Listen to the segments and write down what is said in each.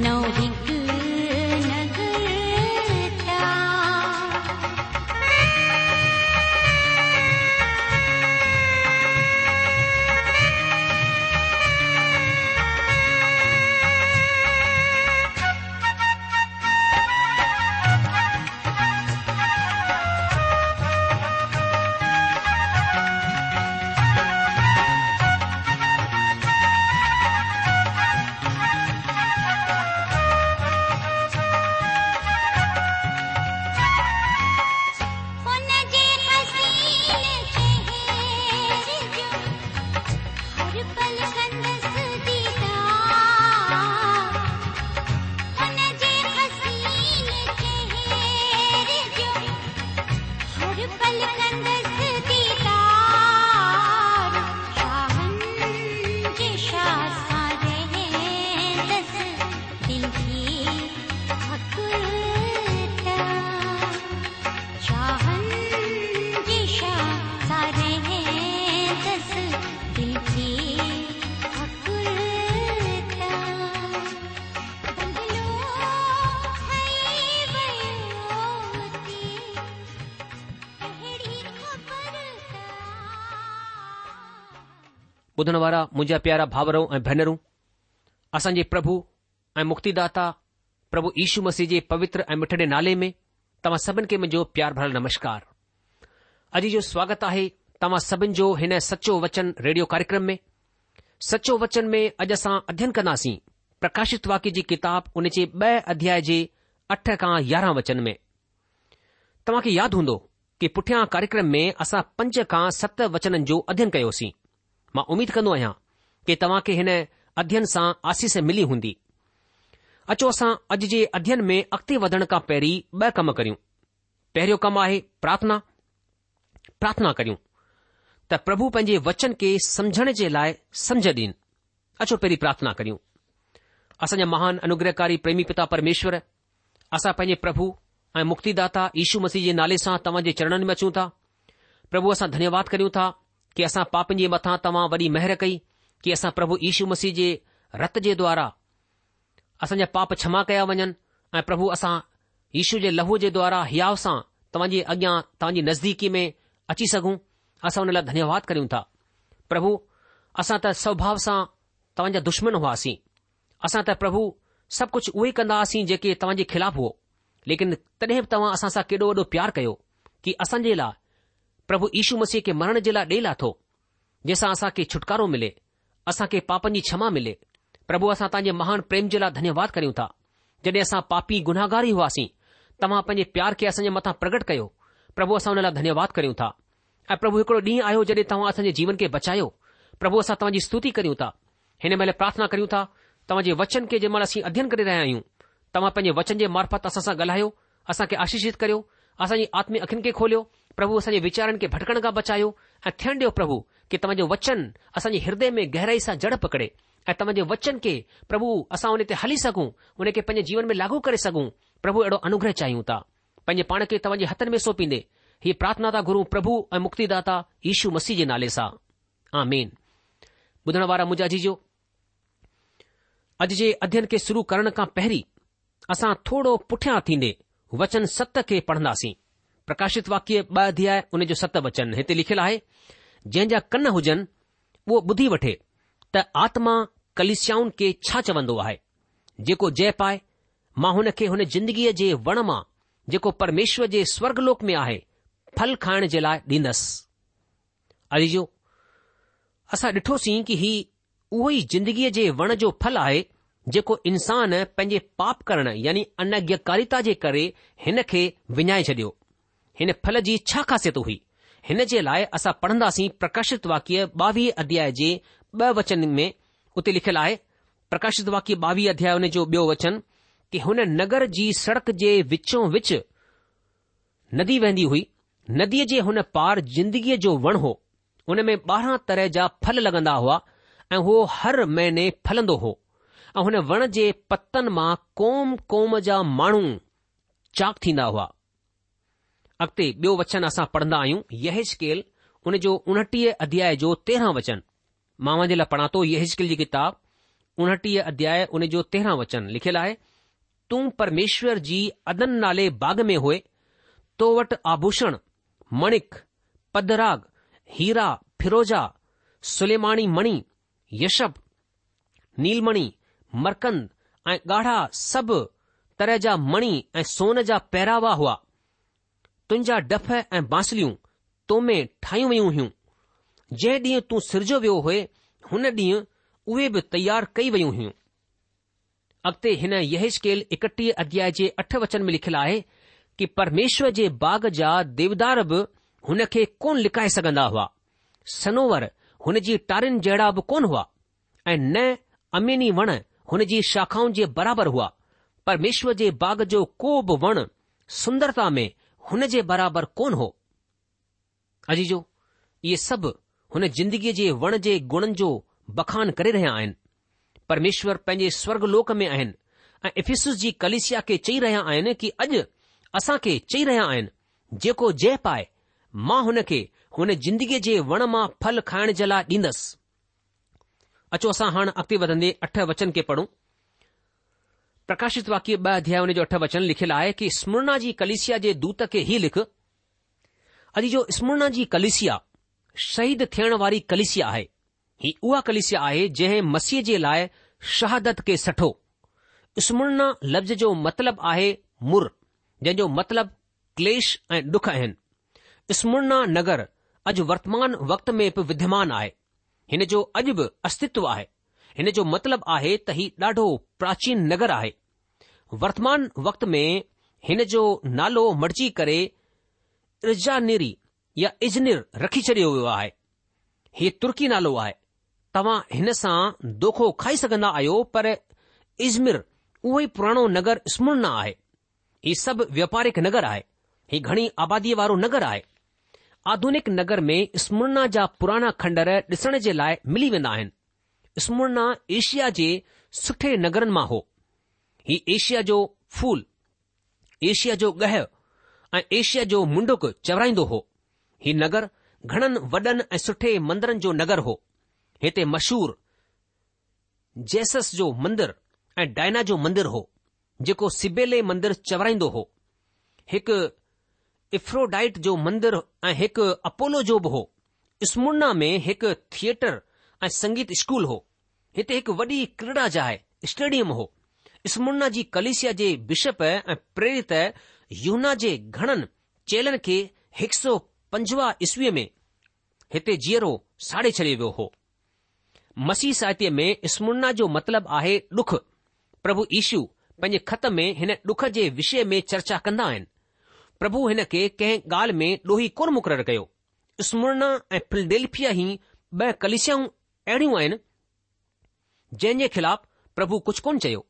No. he ॿुधण वारा मुंहिंजा प्यारा भाउरऊं ऐं भेनरूं असांजे प्रभु ऐं मुक्तिदाता प्रभु यीशु मसीह जे पवित्र ऐं मिठड़े नाले में तव्हां सभिनि खे मुंहिंजो प्यार भरल नमस्कार अॼु जो स्वागत आहे तव्हां सभिनि जो हिन सचो वचन रेडियो कार्यक्रम में सचो वचन में अॼु असां अध्यन कंदासीं प्रकाशित वाक्य जी किताब उन जे ॿ अध्याय जे अठ खां यारहं वचन में तव्हां खे यादि हूंदो कि पुठियां कार्यक्रम में असां पंज खां सत वचननि जो अध्यन कयोसीं मां उमीद कंदो आहियां कि तव्हां खे हिन अध्यन सां आसीस मिली हूंदी अचो असां अॼु जे अध्यन में अॻिते वधण खां पहिरीं ॿ कम करियूं पहिरियों कमु आहे प्रार्थना प्रार्थना करियूं त प्रभु पंहिंजे वचन खे समझण जे लाइ समझ ॾीन अचो पहिरीं प्रार्थना करियूं असांजा महान अनुग्रहकारी प्रेमी पिता परमेश्वर असां पंहिंजे प्रभु ऐं मुक्तिदाता दाता यीशू मसीह जे नाले सां तव्हां जे चरणनि में अचूं था प्रभु असां धन्यवाद करियूं था कि असां पापनि जे मथां तव्हां वॾी महिर कई कि असां प्रभु यीशू मसीह जे रत जे द्वारा असांजा पाप छमा कया वञनि ऐं प्रभु असां यीशू जे लहू जे द्वारा हियाह सां तव्हां अॻियां तव्हां नज़दीकी में अची सघूं असां हुन लाइ धन्यवाद कयूं था प्रभु असां त स्वभाव सां तव्हां दुश्मन हुआसीं असां त प्रभु सभु कुझु उहेई कंदा जेके तव्हां जे हो लेकिन तॾहिं बि तव्हां असां सां केॾो वॾो प्यारु कयो कि असां लाइ પ્રભુ ઈસુ મસી કે મરણ જલા દેલા થો જેસા આસા કે છુટકારો મિલે આસા કે પાપની ક્ષમા મિલે પ્રભુ આસા તાજે મહાન પ્રેમ જલા ધન્યવાદ કર્યુ તા જડે આસા પાપી ગુનાગારી હોવાસી તમા પજે પ્યાર કે આસ મે તા પ્રગટ કયો પ્રભુ આસા ઓનેલા ધન્યવાદ કર્યુ તા આ પ્રભુ કો દી આયો જડે તમ આસન જીવન કે બચાયો પ્રભુ આસા તમજી સ્તુતિ કર્યુ તા હેને મેલે પ્રાર્થના કર્યુ તા તમજી વચન કે જમન આસી અધ્યયન કરે રહ્યા આયું તમા પજે વચન જે મારફત આસા સા ગલાયો આસા કે આશીષિત કર્યો આસાજી આત્મે અખન કે ખોલ્યો प्रभु असांजे वीचारनि खे भटकण खां बचायो ऐं थियण ॾियो प्रभु कि तव्हांजो वचन असांजे हृदय में गहराई सां जड़ पकड़े ऐं तव्हांजे वचन खे प्रभु असां उन ते हली सघूं उन खे पंहिंजे जीवन में लागू करे सघूं प्रभु अहिड़ो अनुग्रह चाहियूं था पंहिंजे पाण खे तव्हांजे हथनि में सोंपींदे हीअ प्रार्थना था गुरु प्रभु ऐं मुक्तिदाता यीशू मसीह जे नाले सां अॼु जे अध्ययन खे शुरू करण खां पहिरीं असां थोरो पुठियां थींदे वचन सत खे पढ़ंदासीं प्रकाशित वाक्य ॿ अध्याय आहे उन जो सत वचन हिते लिखियलु आहे जंहिंजा कन हुजनि उहो ॿुधी वठे त आत्मा कलिष्याऊं खे छा चवंदो आहे जेको जय पाए मां हुन खे हुन जिंदगीअ जे वण मां जेको परमेश्वर जे स्वर्गलोक में आहे फल खाइण जे लाइ ॾींदसि अरी जो असां ॾिठोसीं की ही उहो ई जिंदगीअ जे वण जो फल आहे जेको इंसान पंहिंजे पाप करण यानी अनज्ञाकारिता जे करे हिन खे विञाए छडि॒यो हिन फल जी छा ख़ासियत हुई हिन जे लाइ असां पढ़ंदासीं प्रकाशित वाक्य ॿावीह अध्याय जे ॿ वचन में उते लिखियलु आहे प्रकाशित वाक्य ॿावीह अध्याय हुन जो ॿियो वचन कि हुन नगर जी सड़क जे विचो विच नदी वेंदी हुई नदीअ जे हुन पार जिंदगीअ जो वण हो हुन में ॿारहं तरह जा फल लॻंदा हुआ ऐं उहो हर महीने फलंदो हो ऐं हुन वण जे पतनि मां कोम कोम जा माण्हू चाक थींदा हुआ अॻिते ॿियो वचन असां पढ़ंदा आहियूं यहिशकेल उन जो उणटीह अध्याय जो तेरहं वचन मां वञे लाइ पढ़ा थो यहिशकेल जी किताब उणटीह अध्याय उन जो तेरहं वचन लिखियलु आहे तूं परमेश्वर जी अदन नाले बाग में हुए तो वटि आभूषण मणिक पदराग हीरा फिरोजा सुलेमाणी मणि यशप नीलमणि मरकंद ऐं ॻाढ़ा सभु तरह जा मणि ऐं सोन जा पहिरावा हुआ तुंहिंजा डफ ऐं बांसलियूं तो में ठाहियूं वयूं हुयूं जंहिं ॾींहुं तूं सिरजो वियो हो हुन ॾींहुं उहे बि तयारु कई वयूं हुयूं अॻिते हिन यह स्केल एकटीह अध्याय जे अठ वचन में लिखियलु आहे कि परमेश्वर जे बाग जा देवदार बि हुन खे कोन लिकाए सघंदा हुआ सनोवर हुन जी टारियुनि जहिड़ा बि कोन हुआ ऐं न अमीनी वण हुन जी शाखाउनि जे बराबरि हुआ परमेश्वर जे बाग जो को बि वण सुंदरता में हुन जे बराबरि कोन हो अजी जो इहे सभु हुन जिंदगीअ जे वण जे गुणनि जो बखान करे रहिया आहिनि परमेश्वर पंहिंजे स्वर्ग लोक में आहिनि ऐं इफिसुस जी कलिसिया खे चई रहिया आहिनि की अॼु असां खे चई रहिया आहिनि जेको जय पाए मां हुन खे हुन जिंदगीअ जे वण मां फल खाइण जे लाइ ॾींदसि अचो असां हाणे अॻिते वधंदे अठ वचन खे पढ़ूं प्रकाशित वाक्य ॿ अध्याय अठ वचन लिखियलु आहे कि स्मरणा जी कलेसिया जे दूत खे ई लिख अॼु जो स्मरणा जी कलिसिया शहीद थियण वारी कलिसिया आहे ही उहा कलिसिया आहे जंहिं मसीह जे लाइ शहादत खे सठो स्मरणा लफ़्ज़ जो मतिलब आहे मुर जंहिंजो मतिलबु क्लेश ऐं डुख आहिनि स्मरणा नगर अॼु वर्तमान वक़्त में बि विद्यमान आहे हिन जो अॼु बि अस्तित्व आहे हिन जो मतलबु आहे त हीउ ॾाढो प्राचीन नगर आहे वर्तमान वक्त में हिन जो नालो मर्जी करे इर्जानरी या इजनिर रखी छडि॒यो वियो आहे ही तुर्की नालो आहे तव्हां हिन सां दोखो खाई सघन्दा आहियो पर इजमिर उहो ई पुराणो नगर स्मुरना आहे ही सभु व्यापारिक नगर आहे ही घणी आबादीअ वारो नगर आहे आधुनिक नगर में स्मुरना जा पुराणा खंडर ॾिसण जे लाइ मिली वेंदा आहिनि स्मूरना एशिया जे सुठे नगरनि मां हो हीउ एशिया जो फूल एशिया जो गह ऐं एशिया जो मुंडुक चवराईंदो हो हीउ नगर घणनि वॾनि ऐं सुठे मंदरनि जो नगर हो हिते मशहूर जेसस जो مندر ऐं डायना जो मंदरु हो जेको सिबेले मंदरु चवराईंदो हो हिकु इफ्रोडाइट जो मंदर ऐं हिकु अपोलो जो बि हो स्मुरना में हिकु थिएटर ऐं संगीत स्कूल हो हिते हिकु वॾी क्रीड़ा जाए स्टेडियम हो स्मुरना जी कलेशिया जे बिशप ऐं प्रेरित यूना जे घणनि खे हिक सौ पंजवा ईसवीअ में हिते जीअरो साड़े छॾे वियो हो मसीह साहित्य में स्मुरना जो मतिलब आहे ॾुख प्रभु ईशू पंहिंजे ख़त में हिन ॾुख जे विषय में चर्चा कंदा आहिनि प्रभु हिन खे कंहिं ॻाल्हि में ॾोही कोर मुक़ररु कयो स्मुरना ऐं फिलडेल्फिया ई ॿ अहिड़ियूं आहिनि जंहिं जे ख़िलाफ़ प्रभु कुझु कोन चयो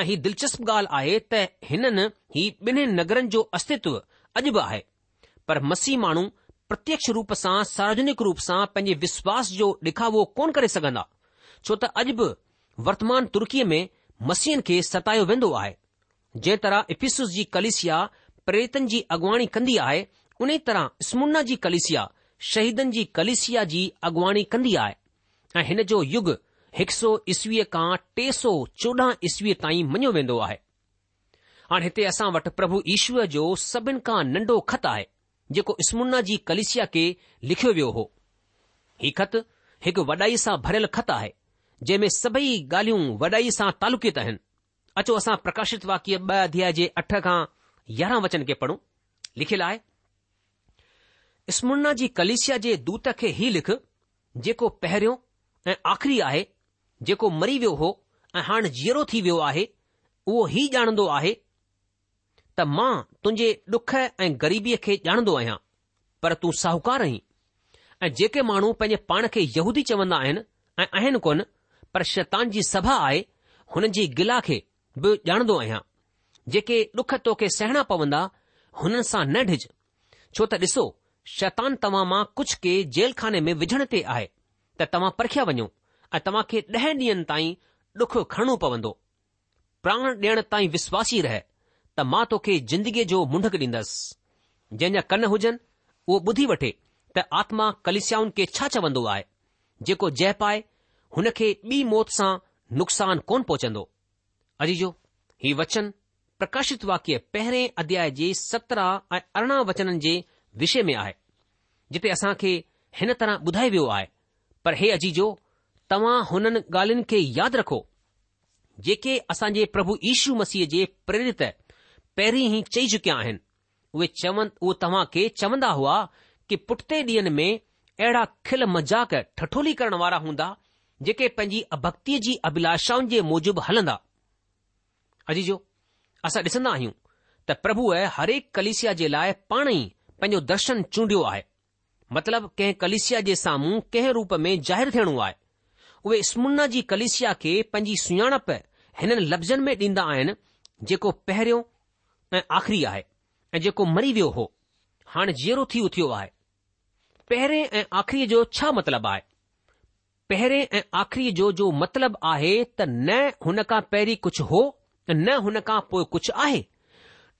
ऐं हीउ दिलचस्प ॻाल्हि आहे त हिननि ही ॿिन्हिनि नगरनि जो अस्तित्व अॼु बि आहे पर मसीह माण्हू प्रत्यक्ष रूप सां सार्वजनिक रूप सां पंहिंजे विश्वास जो ॾेखावो कोन करे सघंदा छो त अॼु बि वर्तमान तुर्कीअ में मसीहनि खे सतायो वेंदो आहे जंहिं तरह इफिसुस जी कलिसिया प्रेतन जी अॻुवाणी कंदी आहे उन तरह स्मुना जी कलिसिया शहीदनि जी कलिसिया जी अॻुवाणी कंदी आहे ऐं हिन जो युग हिकु सौ ईसवीअ खां टे सौ चोॾहं ईसवीअ ताईं मञियो वेंदो आहे हाणे हिते असां वटि प्रभु ईश्वर जो सभिनि खां नंढो ख़तु आहे जेको स्मुरना जी कलिसिया खे लिखियो वियो हो हीउ ख़त हिकु वॾाई सां भरियलु ख़त आहे जंहिं में सभई ॻाल्हियूं वॾाई सां तालुकित आहिनि अचो असां प्रकाशित वाक्य ॿ अध्याय जे अठ खां यारहं वचन खे पढ़ूं लिखियलु आहे स्मुरना जी कलिसिया जे दूत खे ई लिख जेको पहिरियों ऐं आख़िरी आहे जेको मरी वियो हो ऐं हाणे जीअरो थी वियो आहे उहो ई ॼाणंदो आहे त मां तुंहिंजे डुख ऐं ग़रीबीअ खे ॼाणंदो आहियां पर तूं साहूकार आहीं ऐं जेके माण्हू पंहिंजे पाण खे यहूदी चवंदा आहिनि ऐं आहिनि कोन पर शैतान जी सभा आहे हुन जी गिला खे बि ॼाणंदो आहियां जेके डुख तोखे सहणा पवंदा हुननि सां न डिॼ छो त ॾिसो शैतान तव्हां मां कुझु के खाने में विझण ते आहे तव्हां परखिया वञो ऐं तव्हां खे ॾह ॾींहनि ताईं डुख खणणो पवंदो प्राण ॾियण ताईं विश्वासी रहे त मां तोखे जिंदगीअ जो मुंडक ॾींदसि जंहिंजा कन हुजनि उहो ॿुधी वठे त आत्मा कलिस्याउनि खे छा चवंदो आहे जेको जय पाए हुन खे ॿी मौत सां नुक़सान कोन पहुचंदो अजीजो ही वचन प्रकाशित वाक्य पहिरें अध्याय जे सत्रहं ऐं अरिड़हं वचननि जे विषय में आहे जिते असां खे हिन तरह ॿुधाए वियो आहे पर हे अजीजो तव्हां हुननि ॻाल्हियुनि खे यादि रखो जेके असांजे प्रभु यीशू मसीह जे प्रेरित पहिरीं ई चई चुकिया आहिनि उहे चवन उहे तव्हां खे चवंदा हुआ कि पुठिते ॾींहनि में अहिड़ा खिल मज़ाक ठठोली करण वारा हूंदा जेके पंहिंजी अभक्तीअ जी अभिलाषाउनि जे मूजिबि हलंदा अजीजो असां ॾिसंदा आहियूं त प्रभुअ हरेक कलिसिया जे लाइ पाण ई पंहिंजो दर्शन चूंडियो आहे मतिलब कंहिं कलिसिया जे साम्हूं कंहिं रूप में ज़ाहिरु थियणो आहे उहे स्मुना जी कलिसिया खे पंहिंजी सुञाणप हिननि लफ़्ज़नि में ॾींदा आहिनि जेको पहिरियों ऐं आख़िरी आहे ऐं जेको मरी वियो हो हाणे जीरो थी उथियो आहे पहिरें ऐं आख़िरीअ जो छा मतिलबु आहे पहिरें ऐं आख़िरीअ जो जो मतिलबु आहे त न हुन खां पहिरीं कुझु हो न हुन खां पोइ कुझु आहे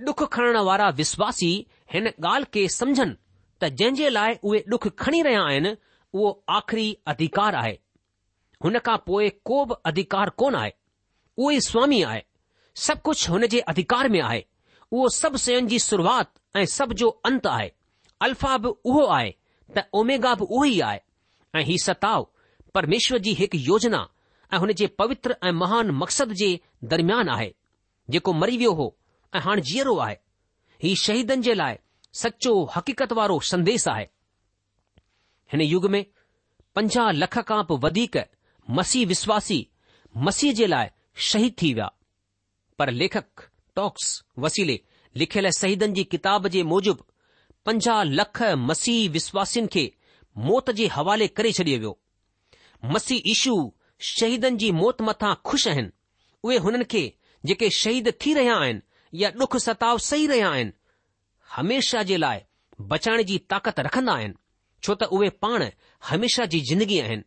डुख खणण वारा विश्वासी हिन ॻाल्हि खे समुझन त जंहिं जे लाइ उहे ॾुख खणी रहिया आहिनि उहो आखिरी अधिकार आहे हुन खां पोइ को बि अधिकार कोन आहे उहो ई स्वामी आहे सभु कुझु हुन जे अधिकार में आहे उहो सभु शयुनि जी शुरूआत ऐं सभु जो अंत आहे अल्फा बि उहो आहे त ओमेगा बि उहो ई आहे ऐं हीउ सताव परमेश्वर जी हिकु योजना ऐं हुन जे पवित्र ऐं महान मक़सद जे दरम्यान आहे जेको मरी वियो हो ऐं हाणे जीअरो आहे हीउ शहीदनि जे लाइ सचो हक़ीक़त वारो संदेस आहे हिन युग में पंजाह लख खां बि वधीक मसीह विश्वासी मसीह जे लाइ शहीद थी विया पर लेखक टॉक्स वसीले लिखियल शहीदनि जी किताब जे मूजिबि पंजाह लख मसीह विश्वासिनि खे मौत जे हवाले करे छॾियो वियो मसीह ईशू शहीदनि जी मौत मथां खु़शि आहिनि उहे हुननि खे जेके शहीद थी रहिया आहिनि या ॾुख सताव सही रहिया आहिनि हमेशा जे लाइ बचाइण जी ताक़त रखंदा आहिनि छो त उहे पाण हमेशा जी जिंदगी आहिनि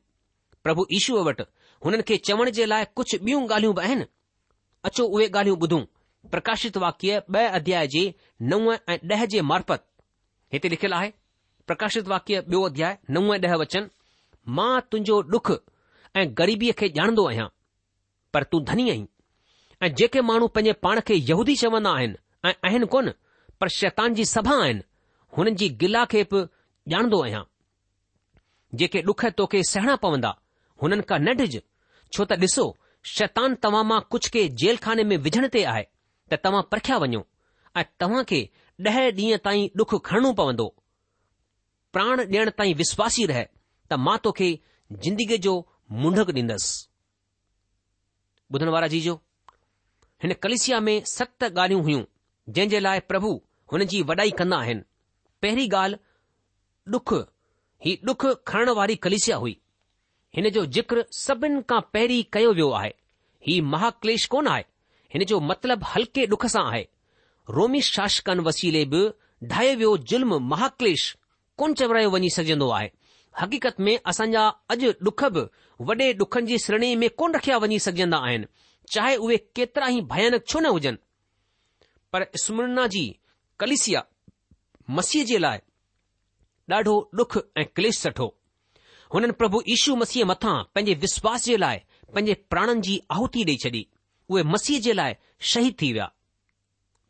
प्रभु ईशूअ वटि हुननि खे चवण जे लाइ कुझु ॿियूं ॻाल्हियूं बि आहिनि अचो उहे ॻाल्हियूं ॿुधूं प्रकाशित वाक्य ॿ अध्याय जे नव ऐं ॾह जे मार्फत हिते लिखियलु आहे प्रकाशित वाक्य ॿियो अध्याय नव ऐं ॾह वचन मां तुंहिंजो डुख ऐं ग़रीबीअ खे ॼाणंदो आहियां पर तूं धनी आहीं ऐं जेके माण्हू पंहिंजे पाण खे यहूदी चवंदा आहिनि ऐं आहिनि कोन पर शैतान जी सभा आहिनि हुननि जी गिला खे बि ॼाणंदो आहियां जेके ॾुख तोखे सहणा पवंदा हुननि खां न डिॼ छो त ॾिसो शैतान तव्हां मां कुझु के खाने में विझण ते आहे त तव्हां परखिया वञो ऐं तव्हां खे ॾह ॾींहं ताईं ॾुख खणणो पवंदो प्राण ॾियण ताईं विश्वासी रहे त मां तोखे जिंदगीअ जो मुंडक ॾींदसि ॿुधण वारा जीजो हिन कलिसिया में सत ॻाल्हियूं हुयूं जंहिं जे लाइ प्रभु हुन जी वॾाई कंदा आहिनि पहिरीं ॻाल्हि ॾुख ही ॾुख खणण वारी कलिसिया हुई हिन जो जिक्र सभिनि खां पहिरीं कयो वियो आहे ही महाक्लेश कोन आहे हिन जो मतिलबु हल्के ॾुख सां आहे रोमी शासकनि वसीले बि ढाए वियो ज़ुल्म महाक्लेश कोन चवरायो वञी सघंदो आहे हक़ीक़त में असांजा अॼु डुख बि वॾे डुखनि जी श्रेणी में कोन रखिया वञी सघजंदा आहिनि चाहे उहे केतिरा ई भयानक छो न हुजनि पर स्मरना जी कलिसिया मसीह जे लाइ ॾाढो ॾुख ऐं क्लेश सठो हुननि प्रभु यीशू मसीह मथां पंहिंजे विश्वास जे लाइ पंहिंजे प्राणनि जी आहुती ॾेई छॾी उहे मसीह जे लाइ शहीद थी विया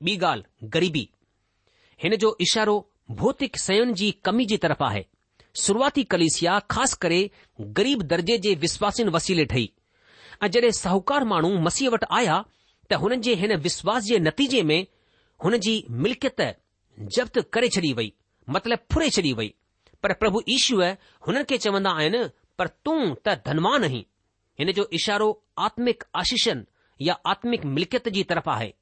ॿी ॻाल्हि ग़रीबी हिन जो इशारो भौतिक सयन जी कमी जी तरफ़ आहे शुरूआती कलेसिया ख़ासि करे ग़रीब दर्जे जे विश्वासिन वसीले ठही ऐं जॾहिं साहूकार माण्हू मसीह वटि आया त हुननि जे हिन विश्वास जे नतीजे में हुन जी मिल्कियतु जब्तु करे छॾी वई मतिलबु फुरे छॾी वई पर प्रभु ईश्व हुननि खे चवंदा आइन पर तूं त धनवान आहीं हिन जो इशारो आत्मिक आशीषनि या आत्मिक मिल्कियत जी तरफ़ आहे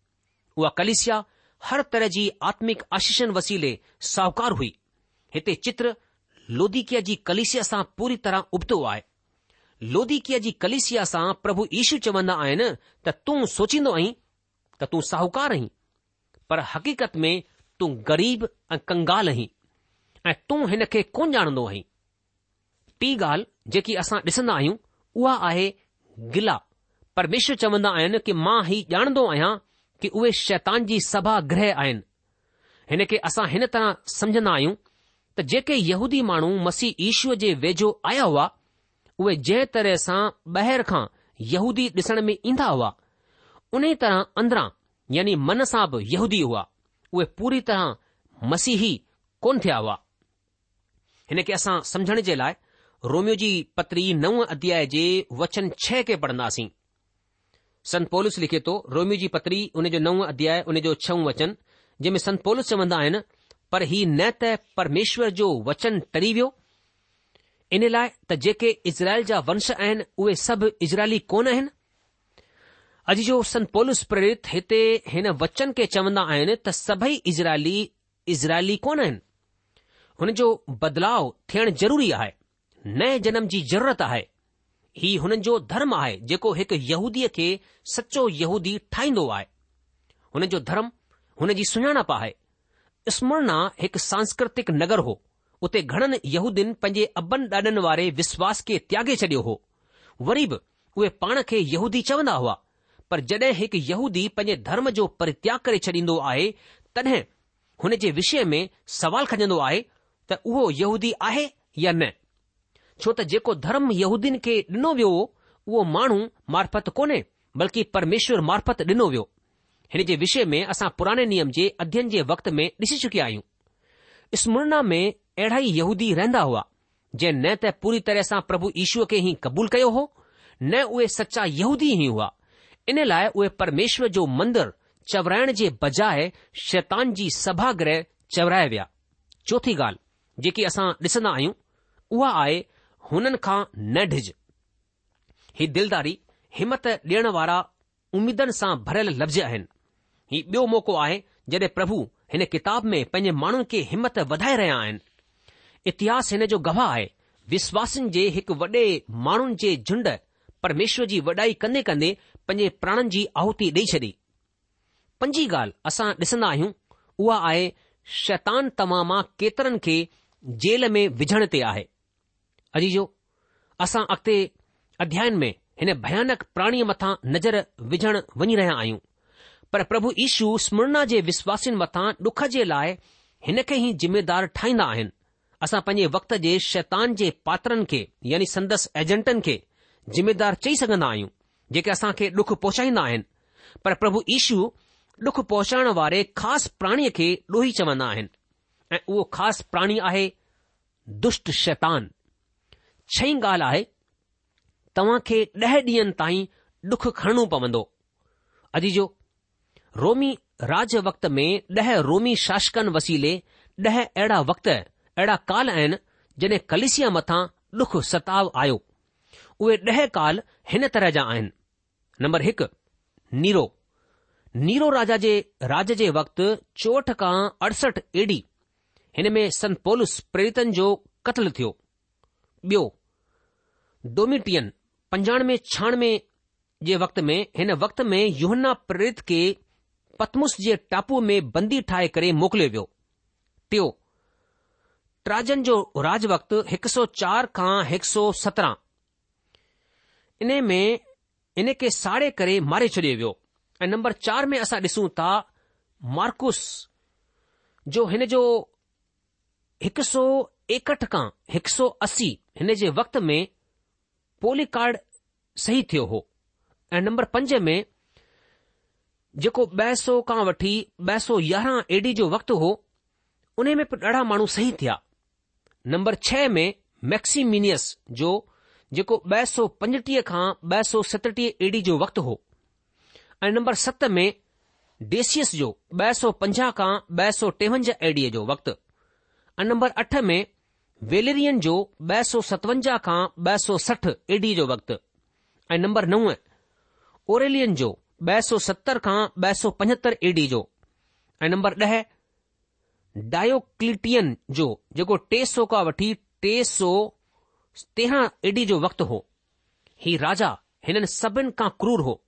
उहा कलेशिया हर तरह जी आत्मिक आशीषनि वसीले साहूकार हुई हिते चित्र लोधिकीअ जी कलेशिया सां पूरी तरह उबतो आहे लोधिकीअ जी कलेसिया सां प्रभु ईशू चवंदा आइन त तूं सोचींदो आहीं त तूं साहूकार आहीं पर हक़ीक़त में तूं ग़रीब ऐं कंगाल आहीं ऐं तूं हिन खे कोन ॼाणंदो आहीं टी ॻाल्हि जेकी असां ॾिसंदा आहियूं उहा आहे गिला परमेश्वर चवंदा आहिनि कि मां ही ॼाणंदो आहियां कि उहे शैतान जी सभा सभाग्रह आहिनि हिन खे असां हिन तरह समझंदा आहियूं त जेके यहूदी माण्हू मसीह ईश्वर जे वेझो आया हुआ उहे जंहिं तरह सां ॿाहिरि खां यहूदी ॾिसण में ईंदा हुआ उन तरह अंदरां यानी मन सां बि यहूदी हुआ उहे पूरी तरह मसीही कोन थिया हुआ हिन खे असां समझण जे लाइ रोमियो जी पत्री नव अध्याय जे वचन छह खे पढ़ंदासीं संत संतोलिस लिखे थो रोमियो जी पत्री उन जो नव अध्याय उन जो छऊं वचन जंहिं में संतोलिस चवंदा आहिनि पर ही न त परमेश्वर जो वचन टरी वियो इन लाइ त जेके इज़राइल जा वंश आहिनि उहे सभु इज़राइली कोन आहिनि अॼु जो संत पोलस प्रेरित हिते हिन वचन खे चवंदा आहिनि त सभई इज़राइली इज़राइली कोन आहिनि हुन जो बदलाव थियण ज़रूरी आहे नए जनम जी जरूरत आहे ही हुननि जो धर्म आहे जेको हिकु यहूदीअ खे सचो यहूदी ठाहींदो आहे हुन जो धर्म हुन जी सुञाणप आहे स्मरणा हिकु सांस्कृतिक नगर हो उते घणनि यहूदियुनि पंहिंजे अबनि ॾाॾनि वारे विश्वास खे त्यागे छडि॒यो हो वरी बि उहे पाण खे यहूदी चवंदा हुआ पर जॾहिं हिकु यहूदी पंहिंजे धर्म जो परित्याग करे छॾींदो आहे तॾहिं हुन जे विषय में सवाल खजंदो आहे त उहो यहूदी आहे या न छो त जेको धर्म यहूदीन खे ॾिनो वियो हो उहो माण्हू मार्फत कोन्हे बल्कि परमेश्वर मार्फत ॾिनो वियो हिन जे विषय में असां पुराने नियम जे अध्ययन जे वक़्त में ॾिसी चुकिया आहियूं स्मरना में अहिड़ा ई यहूदी रहंदा हुआ जंहिं न त पूरी तरह सां प्रभु ईश्वर खे ई कबूल कयो हो न उहे सचा यहूदी ई हुआ इन लाइ उहे परमेश्वर जो मंदरु चवराइण जे बजाए शैतान जी सभाग्रह चवराए विया चोथी ॻाल्हि जेकी असां ॾिसंदा आहियूं उहा आहे हुननि खां न ढिज ही दिलदारी हिमत ॾियण वारा उमीदनि सां भरियल लफ़्ज़ आहिनि ही ॿियो मौक़ो आहे जॾहिं प्रभु हिन किताब में पंहिंजे माण्हुनि खे हिमत वधाए रहिया आहिनि इतिहास हिन जो गवाह आहे विश्वासनि जे हिकु वॾे माण्हुनि जे झुंड परमेश्वर जी वॾाई कंदे कंदे पंहिंजे प्राणनि जी आहुती ॾेई छॾी पंजी ॻाल्हि असां ॾिसंदा आहियूं उहा आहे शैतान शैतानु मां केतरनि खे जेल में विझण ते आहे अजीजो असां अॻिते अध्यायन में हिन भयानक प्राणीअ मथां नज़र विझण वञी रहिया आहियूं पर प्रभु ईशू स्मरणा जे विश्वासिनि मथां डुख जे लाइ हिन खे ई जिमेदार ठाहींदा आहिनि असां पंहिंजे वक्त जे शैतान जे पात्रनि खे यानी संदसि एजेंटनि खे ज़िमेदार चई सघंदा आहियूं जेके असां खे डुख पहुचाईंदा आहिनि पर प्रभु ईशू डुख पहुचाइण वारे ख़ासि प्राणीअ खे ॾोही चवंदा आहिनि ऐं उहो ख़ासि प्राणी आहे दुष्ट शैतान छई ॻाल्हि आहे तव्हां खे ॾह ॾींहनि ताईं डुख खणणो पवंदो अॼु जो रोमी राज वक़्त में ॾह रोमी शासकनि वसीले ॾह अहिड़ा वक़्त अहिड़ा काल आहिनि जॾहिं कलिसिया मथां डुख आयो उहे ॾह काल हिन तरह जा आहिनि नंबर हिकु नीरो नीरो राजा जे राज जे वक़्तु चोहठ खां अड़सठ एडी हिन में संत पोलस प्रेरितन जो क़त्ल थियो ॿियो डोमिटियन पंजानवे छहानवे जे वक़्त में हिन वक़्त में युन्ना प्रेरित खे पतमुस जे टापू में बंदी ठाहे करे मोकिलियो वियो टियों ट्राजन जो राज वक़्तु हिकु सौ चार खां हिकु सौ सत्रहं इन इन में खे साड़े करे मारे छॾियो वियो ऐं नंबर चार में असां ॾिसूं था मार्कुस जो हिन जो हिकु सौ एकहठि खां हिकु सौ असी हिन जे वक़्त में पोली कार्ड सही थियो हो ऐं नंबर पंज में जेको ॿ सौ खां वठी ॿ सौ यारहं एडी जो वक़्तु हो उन में बि ॾाढा माण्हू सही थिया नंबर छह में मैक्सीमस जो जेको ॿ सौ पंजटीह खां ॿ सौ सतटीह एडी जो वक़्तु हो ऐं नंबर सत में डेसियस जो ब सौ पंजाह खां ब सौ टेवंजाह एडीअ जो वक़्तु ऐं नंबर अठ में वेलेरियन जो ब सौ सतवंजाह खां ॿ सौ सठ एडी जो वक़्तु ऐं नंबर नव ओरेलियन जो ब सौ सतरि खां ॿ सौ पंजहतरि एडी जो ऐं नंबर ॾह जो जेको टे सौ खां वठी टे सौ तेरहं एडी जो वक़्तु हो ही राजा हिननि सभिनि खां क्रूर हो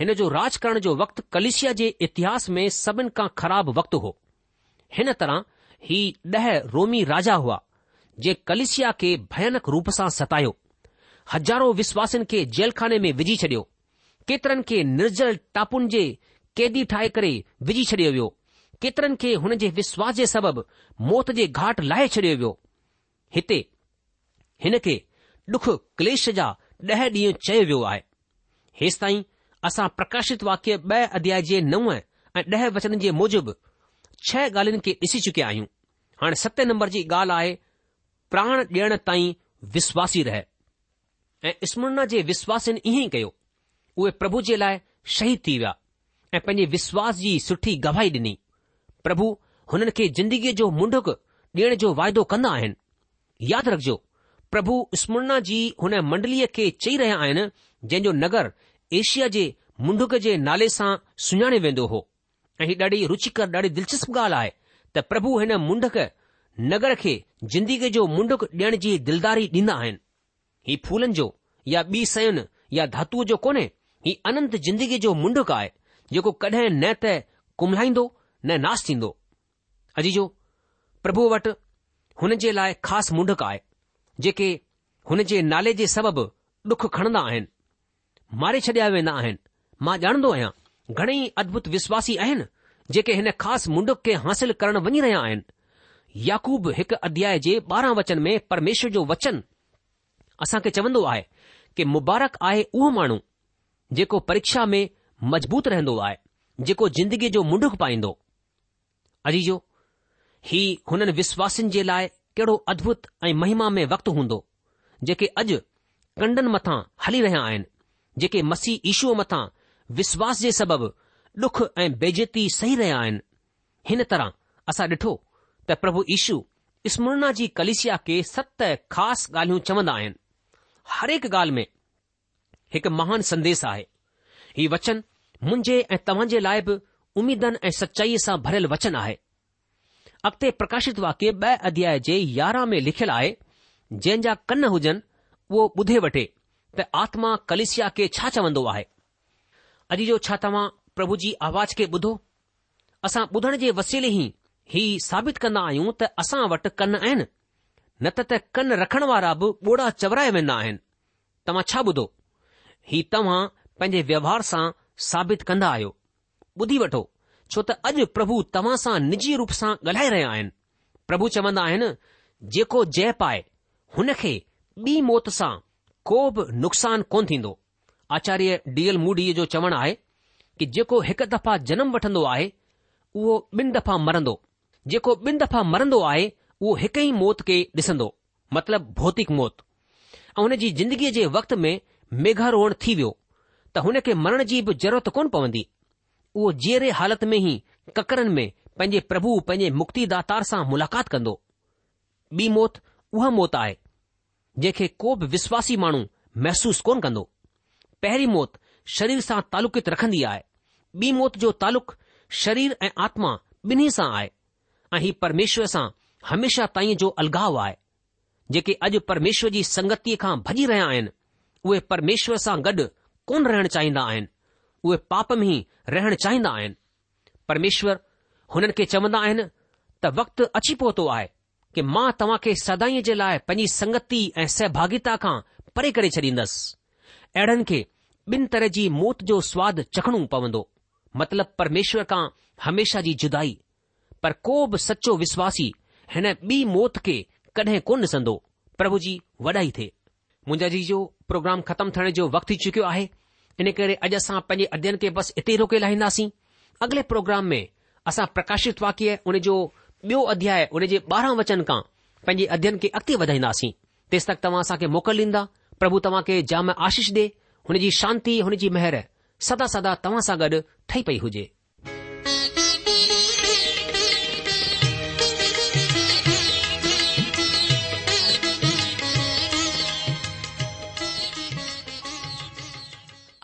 हिन जो राज करण जो वक़्तु कलिशिया जे इतिहास में सभिनि खां खराब वक़्तु हो हिन तरह ही ॾह रोमी राजा हुआ जंहिं कलिशिया खे भयनक रूप सां सतायो हज़ारो विश्वासनि खे जेलखाने में विझी छडि॒यो केतरनि खे निर्जल टापुन जे कैदी ठाहे करे विझी छडि॒यो वियो केतिरनि खे हुन जे विश्वास जे सबबि मौत जे घाट लाहे छडि॒यो वियो हिते हिन खे डुख क्लेश जा ॾह ॾींहं चयो वियो आहे हेसि ताईं असां प्रकाशित वाक्य ब॒ अध्याय जे नव ऐं ॾह वचन जे मूजिबि छह ॻाल्हियुनि खे ॾिसी चुकिया आहियूं हाणे सते नंबर जी ॻाल्हि आहे प्राण ॾियण ताईं विश्वासी रहे ऐं स्मरना जे विश्वासिन ईअं ई कयो उहे प्रभु जे लाइ शहीद थी विया ऐं पंहिंजे विश्वास जी सुठी गवाही ॾिनी प्रभु हुननि खे जिंदगीअ जो मुंडुक ॾियण जो वाइदो कंदा आहिनि यादि रखिजो પ્રભુ સ્મૃણાજી ઉને મંડલી કે ચઈ રહ્યા આયન જે જો નગર એશિયા જે મુંઢક જે નાલેસા સુણાણે વેંદો હો અહી ડડી રુચિ કર ડડી દિલચસ્મ ગાલ આય ત પ્રભુ હેને મુંઢક નગર કે જીંદગી કે જો મુંઢક દેણજી દિલદારી દીના હૈ હી ફૂલન જો યા બીસયન યા ધાતુ જો કોને હી અનંત જીંદગી જો મુંઢક આય જો કઢે નેત કમલાઈndo ને નાશ થિndo અજી જો પ્રભુ વટ હુન જે લાય ખાસ મુંઢક આય जेके हुन जे नाले जे सबबु डुख खणंदा आहिनि मारे छॾिया वेंदा आहिनि मां ॼाणंदो आहियां घणेई अदभुत विश्वासी आहिनि जेके हिन ख़ासि मुंडुक खे हासिल करणु वञी रहिया आहिनि याकूब हिकु अध्याय जे ॿारहं वचन में परमेश्वर जो वचन असां खे चवंदो आहे कि मुबारक आहे उहो माण्हू जेको परीक्षा में मज़बूत रहंदो आहे जेको जिंदगीअ जो मुंडुक पाईंदो अजीजो जो ही हुननि विश्वासनि जे लाइ कहिड़ो अद्भुत ऐं महिमा में वक़्तु हूंदो जेके अॼु कंडनि मथां हली रहिया आहिनि जेके मसीह इीशूअ मथां विश्वास जे सबबि डुख ऐं बेजती सही रहिया आहिनि हिन तरह असां ॾिठो त प्रभु ईशू اسمرنا जी कलेसिया खे सत ख़ासि ॻाल्हियूं चवंदा आहिनि हर ॻाल्हि में हिकु महान संदेश आहे हीउ वचन मुंजे ऐं तव्हां जे लाइ बि उमेदनि ऐं सचाईअ सां भरियल वचन आहे अॻिते प्रकाशित वाक्य ब॒ अध्याय जे यारहं में लिखियलु आहे जंहिंजा कन हुजनि उहो ॿुधे वठे त आत्मा कलिसिया खे छा चवंदो आहे अॼु जो छा तव्हां प्रभु जी आवाज़ खे ॿुधो असां ॿुधण जे वसीले ई ही साबित कंदा आहियूं त असां वटि कन आहिनि न त त कन रखण वारा बि ॿोड़ा चवराए वेंदा आहिनि तव्हां छा ॿुधो ही तव्हां पंहिंजे व्यवहार सां साबित कंदा आहियो ॿुधी वठो छो त अॼु प्रभु तव्हां सां निजी रूप सां ॻाल्हाए रहिया आहिनि प्रभु चवंदा आहिनि जेको जय पाए हुन खे ॿी मौत सां को बि नुक़सान कोन थींदो आचार्य डी एल मूडीअ जो चवणु आहे कि जेको हिकु दफ़ा जनम वठंदो आहे उहो ॿिनि दफ़ा मरंदो जेको ॿिनि दफ़ा मरंदो आहे उहो हिकु ई मौत खे ॾिसंदो मतिलब भौतिक मौत ऐं हुन जी जिंदगीअ जे वक़्त में मेघारोण थी वियो त हुन खे मरण जी बि ज़रूरत कोन पवंदी उहो जीअरे हालत में ई ककरनि में पंहिंजे प्रभु पंहिंजे मुक्तिदातार सां मुलाक़ात कंदो ॿी मौत उहा मौत आहे जंहिंखे को बि विश्वासी माण्हू महसूसु कोन कंदो पहिरीं मौत शरीर सां तालुक़ित रखंदी आहे ॿी मौत जो तालुक़ शरीर ऐं आत्मा ॿिन्ही सां आहे ऐं ही परमेश्वर सां हमेशा ताईं जो अलगाव आहे जेके अॼु परमेश्वर जी संगतीअ खां भॼी रहिया आहिनि उहे परमेश्वर सां गॾु कोन रहणु चाहींदा आहिनि उहे पाप में ई रहणु चाहींदा आहिनि परमेश्वर हुननि खे चवंदा आहिनि त वक़्तु अची पहुतो आहे कि मां तव्हां खे सदाईअ जे लाइ पंहिंजी संगति ऐं सहभागिता खां परे करे छॾींदसि अहिड़नि खे ॿिन तरह जी मौत जो सवादु चखणो पवंदो मतिलब परमेश्वर खां हमेशा जी जुदाई पर को बि सचो विश्वासी हिन ॿी मौत खे कॾहिं कोन ॾिसंदो प्रभु जी वॾाई थिए मुंहिंजा जी जो प्रोग्राम ख़तमु थियण जो वक़्तु थी चुकियो आहे इन करे अॼु असां पंहिंजे अध्ययन खे बसि हिते रोके लाहींदासीं अॻिले प्रोग्राम में असां प्रकाशित वाक्य हुनजो बियो अध्याय हुन जे ॿारहं वचन खां पंहिंजे अध्यन खे अॻिते वधाईंदासीं तेसि तक तव्हां असां खे मोकल ॾींदा प्रभु तव्हां खे जाम आशीष दे हुनजी शांति हुनजी महिरबानी सदा सदा तव्हां सां गॾु ठही पई हुजे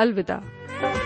अलविदा